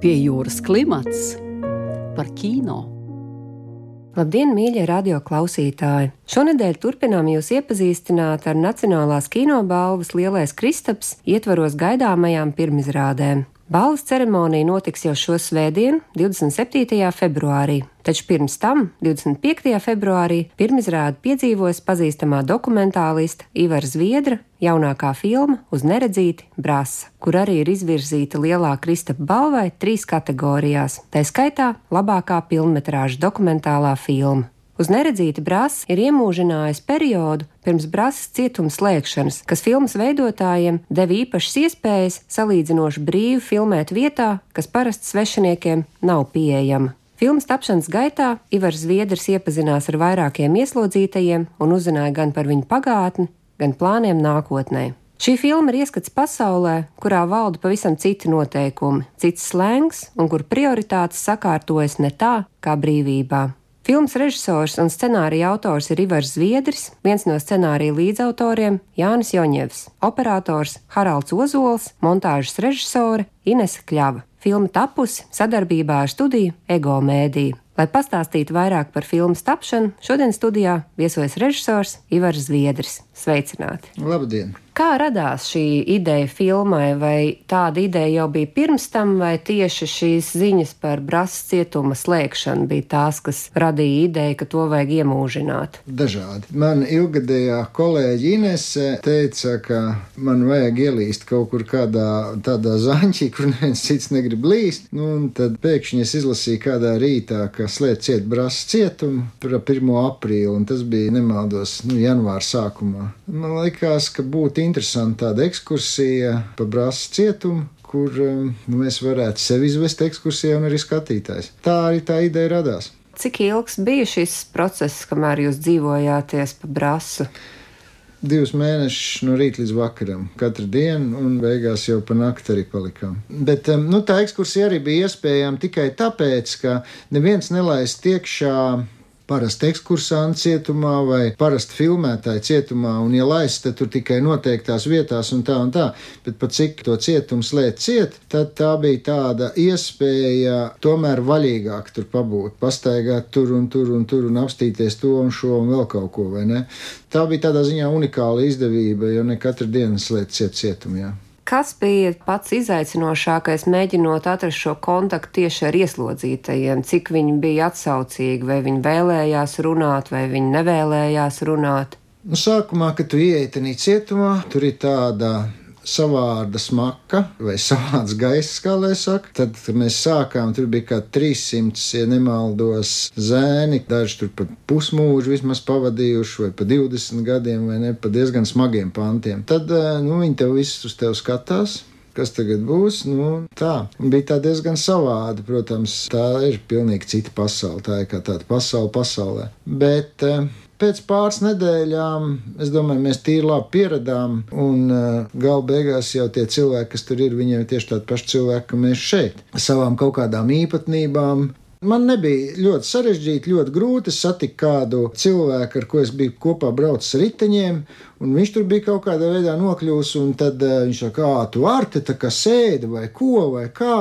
Pie jūras klimats par kino. Labdien, mīļie radio klausītāji! Šonadēļ turpinām jūs iepazīstināt ar Nacionālās kinobalvas Lielais Kristaps ietvaros gaidāmajām pirmizrādēm. Balvas ceremonija notiks jau šo svētdienu, 27. februārī, taču pirms tam, 25. februārī, pirmizrādi piedzīvos pazīstamā dokumentālista Ivara Zviedra jaunākā filma Uz neredzīti brāsa, kur arī ir izvirzīta lielā Kristapa balvai trīs kategorijās, tā skaitā labākā pilnmetrāža dokumentālā filma. Uz neredzīta brāzs ir iemūžinājis periodu pirms brāzes cietuma slēgšanas, kas filmas veidotājiem deva īpašas iespējas salīdzinoši brīvi filmēt vietā, kas parasti svešiniekiem nav pieejama. Filmas tapšanas gaitā Ivars Zviedrs iepazinās ar vairākiem ieslodzītajiem un uzzināja gan par viņu pagātni, gan plāniem nākotnē. Šī filma ir ieskats pasaulē, kurā valda pavisam citi noteikumi, cits slēngs un kur prioritātes sakārtojas ne tā, kā brīvībā. Filmas režisors un scenārija autors ir Ivars Zviedris, viens no scenārija līdzautoriem Jānis Joņevs, operators Haralds Ozols, montāžas režisore Inese Kļava. Filma tapusi sadarbībā ar studiju Ego Mēdī. Lai pastāstītu vairāk par filmas tapšanu, šodien studijā viesojas režisors Ivars Zviedris. Sveicināti! Labdien! Kā radās šī ideja filmai, vai tāda ideja jau bija pirms tam, vai tieši šīs ziņas par brāzas cietuma slēgšanu bija tās, kas radīja ideju, ka to vajag iemūžināt? Dažādi. Man ilgadējā kolēģi Inese teica, ka man vajag ielīst kaut kur kādā tādā zaņķī, kur neviens cits negrib līst. Nu, un tad pēkšņi es izlasīju kādā rītā, ka slēdz ciet brāzas cietumu par 1. aprīli, un tas bija nemaldos, nu, janvāra sākumā. Man likās, ka būtu interesanta tāda ekskursija pa brāzas cietumu, kur um, mēs varētu sevi izvest ekskursijā un arī skatītājs. Tā arī tā ideja radās. Cik ilgs bija šis process, kamēr jūs dzīvojāties pa brasu? divus mēnešus no rīta līdz vakaram, katru dienu, un beigās jau pa nakti arī palikām. Bet um, nu, tā ekskursija arī bija iespējama tikai tāpēc, ka neviens nelaist iekšā parasti ekskursanti cietumā vai parasti filmētāji cietumā, un, ja laist, tad tur tikai noteiktās vietās un tā un tā, bet pat cik to cietumu slēdz ciet, tad tā bija tāda iespēja tomēr vaļīgāk tur pabūt, pastaigāt tur un tur un tur un apstīties to un šo un vēl kaut ko, vai ne? Tā bija tādā ziņā unikāla izdevība, jo ne katru dienu slēdz ciet cietumā. Kas bija pats izaicinošākais, mēģinot atrast šo kontaktu tieši ar ieslodzītajiem? Cik viņi bija atsaucīgi, vai viņi vēlējās runāt, vai viņi nevēlējās runāt? Nu, sākumā, kad tu ieej tajā cietumā, tur ir tāda savāda smaka vai savāds gaiss, kā lai saka. Tad, mēs sākām, tur bija kā 300, ja nemaldos, zēni, daži tur pat pusmūžu vismaz pavadījuši, vai pa 20 gadiem, vai ne, pa diezgan smagiem pantiem. Tad, eh, nu, viņi tev visus uz tevi skatās kas tagad būs. Nu, tā bija tā diezgan savāda. Protams, tā ir pilnīgi cita pasaule. Tā ir kā tāda pasaule pasaulē. Bet eh, Pēc pāris nedēļām, es domāju, mēs tīri labi pieradām, un uh, gala beigās jau tie cilvēki, kas tur ir, viņiem ir tieši tādi paši cilvēki, kā mēs šeit, savām kaut kādām īpatnībām, Man nebija ļoti sarežģīti, ļoti grūti. Es satiku kādu cilvēku, ar ko es biju kopā braucis ar riteņiem, un viņš tur bija kaut kādā veidā nokļuvis. Tad uh, viņš saka, kā tu ar te tā kā sēdi vai ko vai kā.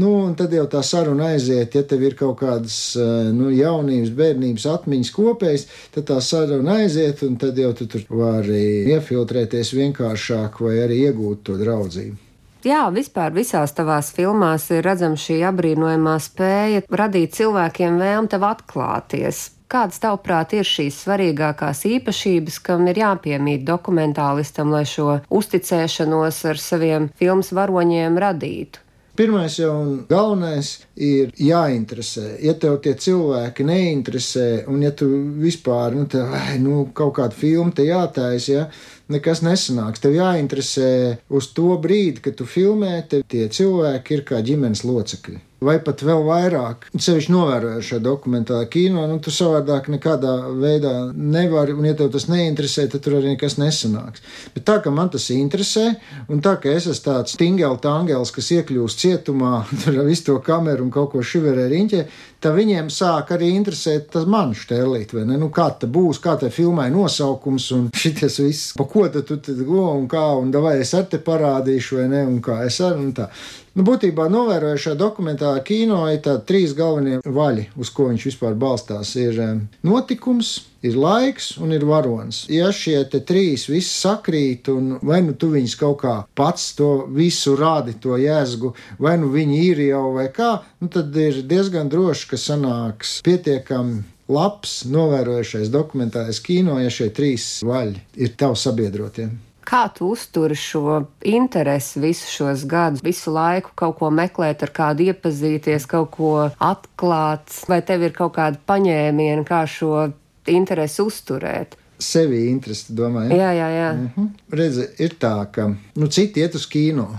Nu, un tad jau tā saruna aiziet, ja tev ir kaut kādas uh, nu, jaunības, bērnības atmiņas kopējas, tad tā saruna aiziet, un tad jau tu tur vari iefiltrēties vienkāršāk vai arī iegūt to draudzību. Jā, vispār visās tavās filmās ir redzama šī apbrīnojamā spēja radīt cilvēkiem vēlmi tev atklāties. Kādas, tavuprāt, ir šīs svarīgākās īpašības, kam ir jāpiemīt dokumentālistam, lai šo uzticēšanos ar saviem filmas varoņiem radītu? Pirmais jau un galvenais ir jāinteresē. Ja tev tie cilvēki neinteresē, un ja tu vispār, nu, tev, nu kaut kāda filma te jātaisa, ja, nekas nesanāks. Tev jāinteresē uz to brīdi, kad tu filmē, tev tie cilvēki ir kā ģimenes locekļi. Vai pat vēl vairāk. Sevišķi novērojot šo dokumentālo kino, nu, tu savādāk nekādā veidā nevari, un, ja tev tas neinteresē, tad tur arī nekas nesanāks. Bet tā, ka man tas interesē, un tā, ka es esmu tāds tingels, tangels, kas iekļūst cietumā, tur ar visu to kameru un kaut ko šiverē riņķē, tad viņiem sāk arī interesēt tas man štēlīt, vai ne? Nu, kā tā būs, kā tā filmai nosaukums un šitas viss, pa ko tu tad go un kā, un vai es ar te parādīšu, vai ne, un kā es ar, un tā. Nu, būtībā novērojušā dokumentālā kino ir tādi trīs galvenie vaļi, uz ko viņš vispār balstās. Ir notikums, ir laiks un ir varonis. Ja šie trīs visi sakrīt, un vai nu tu viņus kaut kā pats to visu rādi, to jēzgu, vai nu viņi ir jau vai kā, nu tad ir diezgan droši, ka sanāks pietiekami labs, novērojušais dokumentālais kino, ja šie trīs vaļi ir tavi sabiedrotie. Kā tu uzturi šo interesi visus šos gadus, visu laiku kaut ko meklēt, ar kādu iepazīties, kaut ko atklāt, vai tev ir kaut kāda paņēmiena, kā šo interesi uzturēt? Sevi interesi, domāju. Jā, jā, jā. -hmm. Redzi, ir tā, ka nu, citi iet uz kino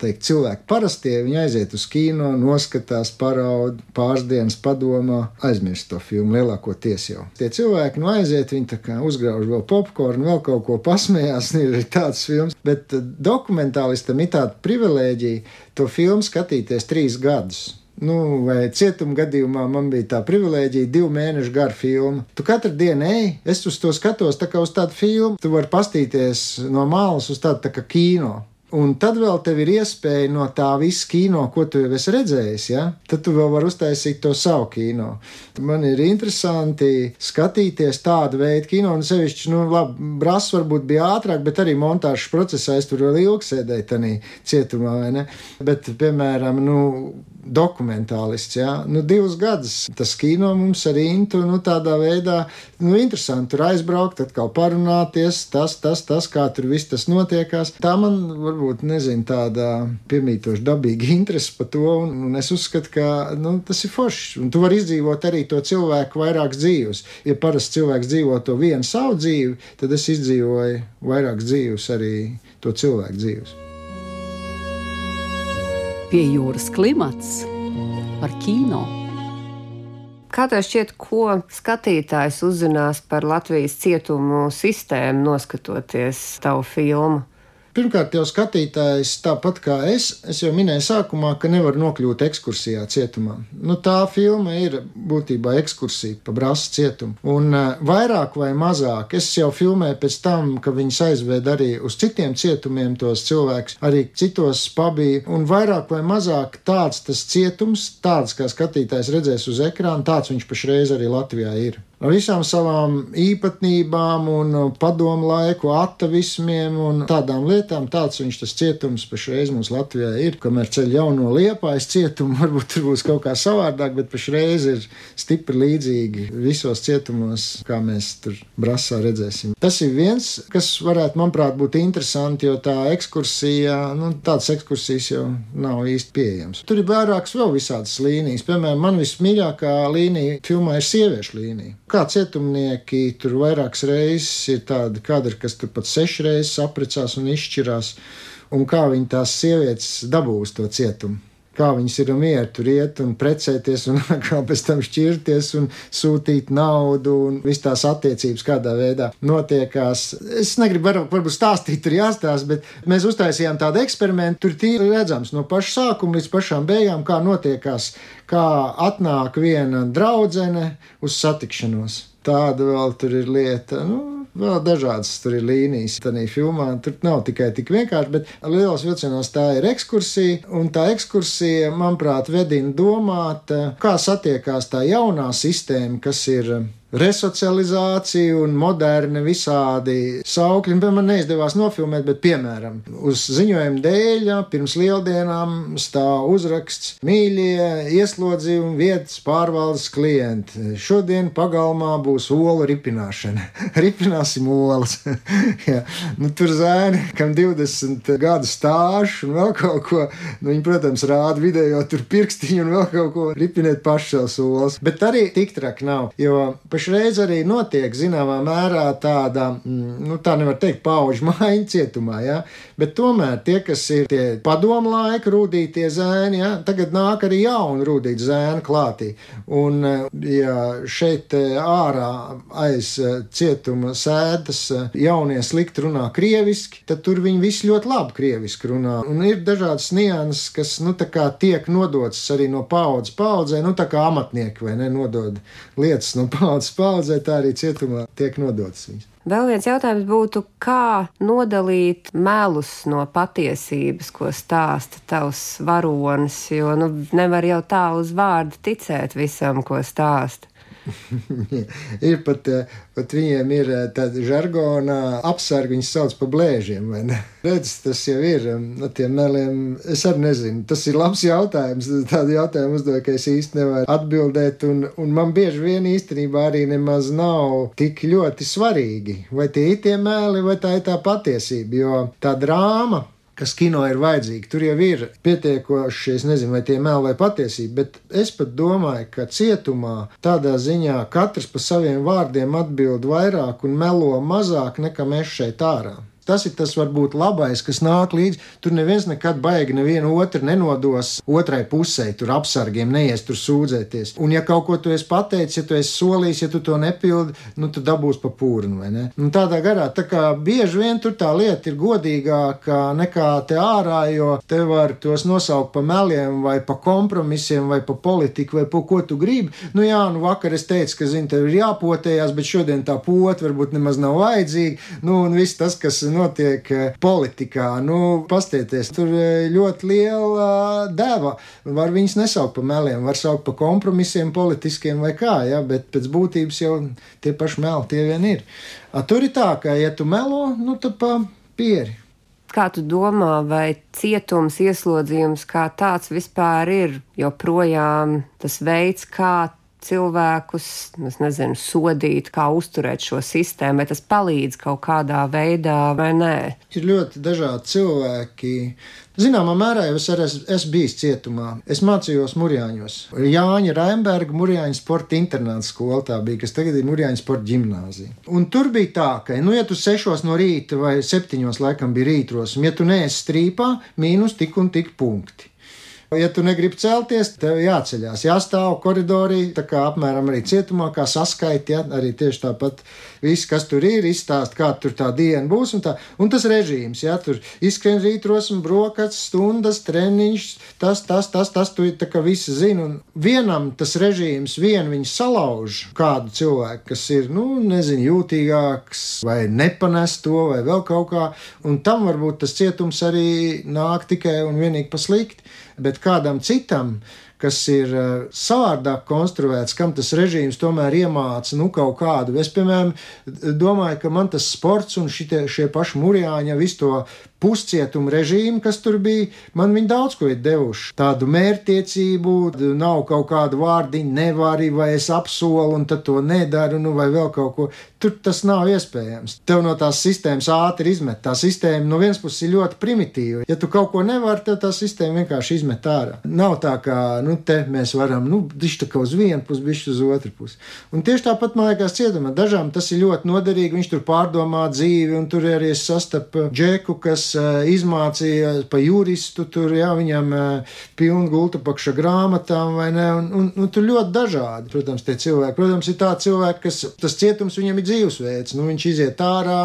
teikt, cilvēki parastie, viņi aiziet uz kino, noskatās, parauda, pāris dienas padomā, aizmirst to filmu lielākoties jau. Tie cilvēki nu aiziet, viņi uzgrauž vēl popkornu, vēl kaut ko pasmējās, ir arī tāds films, bet eh, dokumentālistam ir tāda privilēģija to filmu skatīties trīs gadus. Nu, vai cietuma gadījumā man bija tā privilēģija, divu mēnešu gara filma. Tu katru dienu ej, es uz to skatos tā kā uz tādu filmu. Tu vari pastīties no malas uz tādu tā kā kino. Un tad vēl tev ir iespēja no tā visa kino, ko tu jau esi redzējis, ja? tad tu vēl vari uztaisīt to savu kino. Man ir interesanti skatīties tādu veidu kino, un sevišķi, nu, labi, brāzs varbūt bija ātrāk, bet arī montāžas procesā es tur vēl ilgi sēdēju tajā cietumā, vai ne? Bet, piemēram, nu, dokumentālists. Ja? Nu, divus gadus tas kino mums ar Intu nu, tādā veidā nu, interesanti tur aizbraukt, atkal parunāties, tas, tas, tas, kā tur viss tas notiekās. Tā man var varbūt nezinu, tāda piemītoša dabīga interese par to, un, un es uzskatu, ka nu, tas ir forši. Un tu vari izdzīvot arī to cilvēku vairākas dzīves. Ja parasti cilvēks dzīvo to vienu savu dzīvi, tad es izdzīvoju vairākas dzīves arī to cilvēku dzīves. Pie jūras klimats par kino. Kā tev šķiet, ko skatītājs uzzinās par Latvijas cietumu sistēmu, noskatoties tavu filmu? Pirmkārt, jau skatītājs, tāpat kā es, es jau minēju sākumā, ka nevar nokļūt ekskursijā cietumā. Nu, tā filma ir būtībā ekskursija pa brāzas cietumu. Un uh, vairāk vai mazāk es jau filmēju pēc tam, ka viņas aizved arī uz citiem cietumiem tos cilvēkus, arī citos pabija. Un vairāk vai mazāk tāds tas cietums, tāds kā skatītājs redzēs uz ekrāna, tāds viņš pašreiz arī Latvijā ir ar visām savām īpatnībām un padomu laiku atavismiem un tādām lietām. Tāds viņš tas cietums pašreiz mums Latvijā ir. Kamēr ceļ jauno liepājas cietumu, varbūt tur būs kaut kā savādāk, bet pašreiz ir stipri līdzīgi visos cietumos, kā mēs tur brasā redzēsim. Tas ir viens, kas varētu, manuprāt, būt interesanti, jo tā ekskursija, nu, tādas ekskursijas jau nav īsti pieejamas. Tur ir vairākas vēl visādas līnijas. Piemēram, man vismīļākā līnija filmā ir sieviešu līnija. Kā cietumnieki tur vairākas reizes ir tādi kadri, kas tur pat sešas reizes apprecās un izšķirās, un kā viņi tās sievietes dabūs to cietumu kā viņas ir mieru tur iet un precēties, un kā pēc tam šķirties un sūtīt naudu, un viss tās attiecības kādā veidā notiekās. Es negribu varbūt, varbūt stāstīt, tur jāstāsta, bet mēs uztaisījām tādu eksperimentu. Tur tīri redzams no paša sākuma līdz pašām beigām, kā notiekās kā atnāk viena draudzene uz satikšanos. Tāda vēl tur ir lieta. Nu, Vēl dažādas tur ir līnijas. Tādā filmā tur nav tikai tik vienkārši, bet lielos vilcienos tā ir ekskursija. Un tā ekskursija, manuprāt, vedina domāt, kā satiekās tā jaunā sistēma, kas ir resocializācija un moderni visādi saukļi. Man neizdevās nofilmēt, bet, piemēram, uz ziņojuma dēļ pirms lieldienām stāv uzraksts Mīļie ieslodzījuma vietas pārvaldes klienti. Šodien pagalmā būs olu ripināšana. Ripināsim olas. ja. nu, tur zēni, kam 20 gadu stāžs un vēl kaut ko, nu, viņi, protams, rāda video tur pirkstiņu un vēl kaut ko ripinēt pašas olas. Bet arī tik traki nav, jo pa pašreiz arī notiek zināmā mērā tāda, mm, nu tā nevar teikt, pauģu maiņa cietumā, ja? bet tomēr tie, kas ir tie padomu laika rūtītie zēni, ja? tagad nāk arī jauni rūtīti zēni klātī. Un, ja šeit ārā aiz cietuma sēdes jaunie slikti runā krieviski, tad tur viņi visi ļoti labi krieviski runā. Un ir dažādas nianses, kas, nu, tā kā tiek nodotas arī no paudzes paudzē, nu, tā kā amatnieki vai ne, nodod lietas no paudzes paudzē, tā arī cietumā tiek nodotas viņas. Vēl viens jautājums būtu, kā nodalīt melus no patiesības, ko stāsta tavs varonis, jo nu, nevar jau tā uz vārdu ticēt visam, ko stāsta. ir pat, eh, pat viņiem ir eh, tāda žargonā apsargi, viņas sauc par blēžiem. Redz, tas jau ir no um, tiem meliem. Es arī nezinu, tas ir labs jautājums. Tādu jautājumu uzdevu, ka es īsti nevaru atbildēt. Un, un man bieži vien īstenībā arī nemaz nav tik ļoti svarīgi, vai tie ir tie meli, vai tā ir tā patiesība. Jo tā drāma kas kino ir vajadzīga. Tur jau ir pietiekoši, es nezinu, vai tie meli vai patiesība, bet es pat domāju, ka cietumā tādā ziņā katrs pa saviem vārdiem atbild vairāk un melo mazāk nekā mēs šeit ārā. Tas ir tas varbūt labais, kas nāk līdzi. Tur neviens nekad baigi nevienu otru nenodos otrai pusē, tur apsargiem neies tur sūdzēties. Un ja kaut ko tu esi pateicis, ja tu esi solījis, ja tu to nepildi, nu tu dabūsi pa pūrnu, vai ne? Un tādā garā, tā kā bieži vien tur tā lieta ir godīgāka nekā te ārā, jo te var tos nosaukt pa meliem vai pa kompromisiem vai pa politiku vai pa ko tu gribi. Nu jā, nu vakar es teicu, ka, zini, tev ir jāpotējās, bet šodien tā pot varbūt nemaz nav vajadzīga. Nu, un viss tas, kas notiek eh, politikā. Nu, pastieties, tur eh, ļoti liela deva. Var viņus nesaukt par meliem, var saukt par kompromisiem politiskiem vai kā, ja, bet pēc būtības jau tie paši meli tie vien ir. A, tur ir tā, ka, ja tu melo, nu tad pa pieri. Kā tu domā, vai cietums, ieslodzījums kā tāds vispār ir joprojām tas veids, kā cilvēkus, es nezinu, sodīt, kā uzturēt šo sistēmu, vai tas palīdz kaut kādā veidā vai nē? Ir ļoti dažādi cilvēki. Zināmā mērā jau es arī esmu es bijis cietumā. Es mācījos Mūrjāņos. Jāņa Raimberga Mūrjāņa sporta internāta skola tā bija, kas tagad ir Mūrjāņa sporta ģimnāzija. Un tur bija tā, ka, nu, ja tu sešos no rīta vai septiņos laikam bija rītros, un ja tu neesi strīpā, mīnus tik un tik punkti. Ja tu negribi celties, tev jāceļās, jāstāv koridorī, tā kā apmēram arī cietumā, kā saskaiti, ja, arī tieši tāpat viss, kas tur ir, izstāst, kā tur tā diena būs, un, tā, un tas režīms, ja tur izskrien rītrosme, brokats, stundas, treniņš, tas, tas, tas, tas, tu tā kā visi zini, un vienam tas režīms, vien viņš salauž kādu cilvēku, kas ir, nu, nezinu, jūtīgāks, vai nepanes to, vai vēl kaut kā, un tam varbūt tas cietums arī nāk tikai un vienīgi pa slikti. Bet kādam citam kas ir uh, savādāk konstruēts, kam tas režīms tomēr iemāca nu, kaut kādu. Es, piemēram, domāju, ka man tas sports un šitie, šie paši mūrjāņi, visu to puscietumu režīmu, kas tur bija, man viņi daudz ko ir devuši. Tādu mērķtiecību, nav kaut kāda vārdiņa, nevari, vai es apsolu, un tad to nedaru, nu, vai vēl kaut ko. Tur tas nav iespējams. Tev no tās sistēmas ātri izmet. Tā sistēma no vienas puses ir ļoti primitīva. Ja tu kaut ko nevari, tad tā sistēma vienkārši izmet ārā. Nav tā, ka nu, te mēs varam, nu, dišķi kā uz vienu pusi, bišķi uz otru pusi. Un tieši tāpat, man liekas, cietumā dažām tas ir ļoti noderīgi. Viņš tur pārdomā dzīvi, un tur arī es sastapu džeku, kas uh, izmācīja pa juristu, tur, jā, viņam uh, pilnu gultu pakša grāmatām, vai ne, un, un, un tur ļoti dažādi, protams, tie cilvēki. Protams, ir tā cilvēki, kas tas cietums viņam ir dzīvesveids, nu, viņš iziet ārā,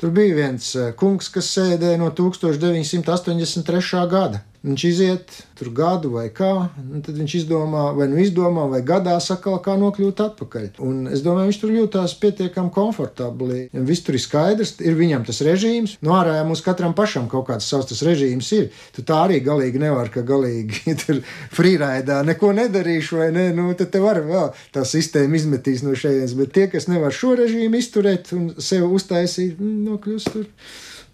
tur bija viens kungs, kas sēdēja no 1983. gada. Viņš iziet tur gadu vai kā, un tad viņš izdomā, vai nu izdomā, vai gadā sakal, kā nokļūt atpakaļ. Un es domāju, viņš tur jūtās pietiekami komfortabli. Viss tur ir skaidrs, ir viņam tas režīms. No ārā mums katram pašam kaut kāds savs tas režīms ir. Tu tā arī galīgi nevar, ka galīgi tur frīraidā neko nedarīšu, vai ne? Nu, tad te var vēl tā sistēma izmetīs no šejienes. Bet tie, kas nevar šo režīmu izturēt un sev uztaisīt, nu, nokļūst tur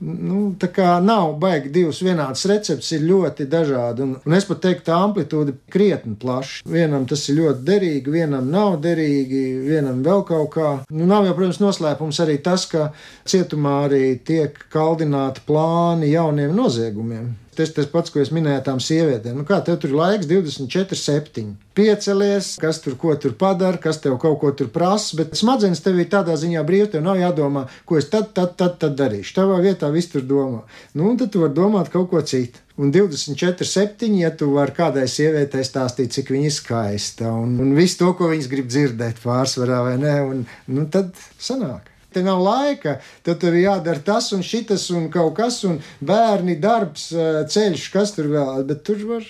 nu, tā kā nav baigi divas vienādas receptes, ir ļoti dažādi. Un, un es pat teiktu, tā amplitūda krietni plaša. Vienam tas ir ļoti derīgi, vienam nav derīgi, vienam vēl kaut kā. Nu, nav jau, protams, noslēpums arī tas, ka cietumā arī tiek kaldināti plāni jauniem noziegumiem. Tas tas pats, ko es minēju tām sievietēm. Nu, kā tev tur ir laiks 24, 7. Piecelies, kas tur ko tur padara, kas tev kaut ko tur prasa, bet smadzenes tev ir tādā ziņā brīvi, tev nav jādomā, ko es tad, tad, tad, tad darīšu. Tavā vietā viss tur domā. Nu, un tad tu vari domāt kaut ko citu. Un 24, 7, ja tu vari kādai sievietei stāstīt, cik viņa ir skaista un, un visu to, ko viņas grib dzirdēt pārsvarā, vai ne, un nu, tad sanāk. Te nav laika, tad tev ir jādara tas un šitas un kaut kas, un bērni, darbs, eh, ceļš, kas tur vēl, bet tur var.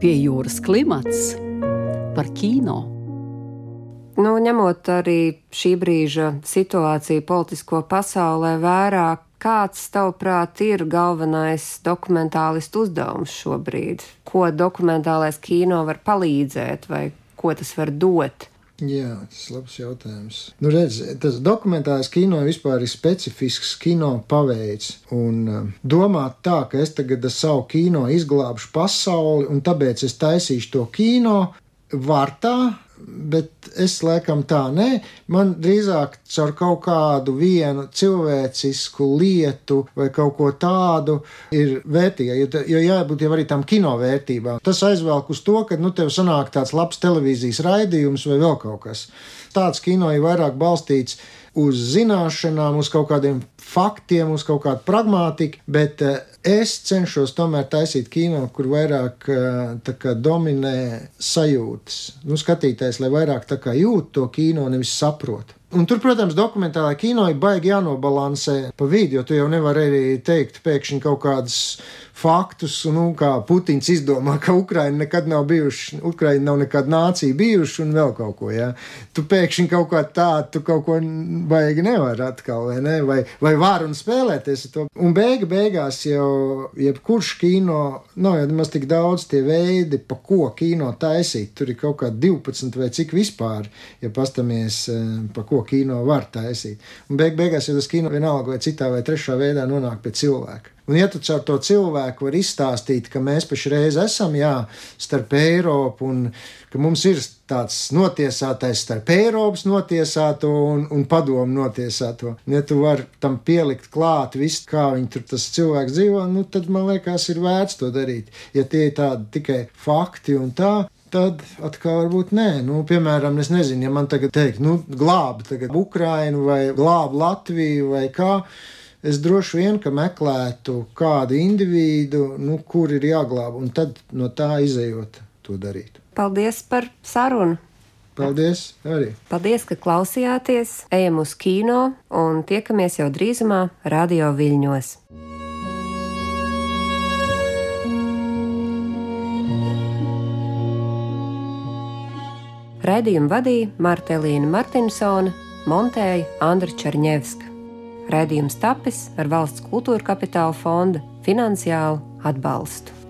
Pie jūras klimats par kino. Nu, ņemot arī šī brīža situāciju politisko pasaulē vērā, kāds, tavuprāt, ir galvenais dokumentālistu uzdevums šobrīd? Ko dokumentālais kino var palīdzēt vai ko tas var dot? Jā, tas ir labs jautājums. Nu, redz, tas dokumentālais kino vispār ir specifisks kino paveids. Un uh, domāt tā, ka es tagad ar savu kino izglābšu pasauli, un tāpēc es taisīšu to kino, var tā, bet es laikam tā nē. Man drīzāk caur kaut kādu vienu cilvēcisku lietu vai kaut ko tādu ir vērtīga. Jo, jo jābūt jau arī tam kino vērtībām. Tas aizvelk uz to, ka nu, tev sanāk tāds labs televīzijas raidījums vai vēl kaut kas. Tāds kino ir vairāk balstīts uz zināšanām, uz kaut kādiem faktiem, uz kaut kādu pragmātiku, bet eh, es cenšos tomēr taisīt kino, kur vairāk eh, kā, dominē sajūtas. Nu, skatītājs, lai vairāk jūt to kino, nevis saprot. Un tur, protams, dokumentālajā kino ir baigi jānobalansē pa vidu, jo tu jau nevari arī teikt pēkšņi kaut kādas faktus, nu, kā Putins izdomā, ka Ukraina nekad nav bijuši, Ukraina nav nekad nācija bijuši un vēl kaut ko. Ja? Tu pēkšņi kaut kā tādu, tu kaut ko baigi nevar atkal, vai ne, vai, vai var un spēlēties ar to. Un beiga beigās jau, jebkurš kino, nav jau nemaz tik daudz tie veidi, pa ko kino taisīt, tur ir kaut kā 12 vai cik vispār, ja pastamies, eh, pa ko kino var taisīt. Un beig beigās jau tas kino vienalga vai citā vai trešā veidā nonāk pie cilvēka. Un, ja tu caur to cilvēku vari izstāstīt, ka mēs pašreiz esam jā, starp Eiropu un ka mums ir tāds notiesātais starp Eiropas notiesāto un, un padomu notiesāto, un, ja tu vari tam pielikt klāt visu, kā viņi tur tas cilvēks dzīvo, nu, tad man liekas, ir vērts to darīt. Ja tie ir tādi tikai fakti un tā, tad atkal varbūt nē. Nu, piemēram, es nezinu, ja man tagad teikt, nu, glābi tagad Ukrainu vai glābi Latviju vai kā es droši vien meklētu kādu individu, nu, kur ir jāglāb, un tad no tā izējot to darīt. Paldies par sarunu! Paldies! Arī. Paldies, ka klausījāties! Ejam uz kino un tiekamies jau drīzumā Radio Viļņos! Raidījumu vadīja Marta Elīna Martinsone, montēja Andra Černievska. Raidījums tapis ar valsts kultūra kapitāla fonda finansiālu atbalstu.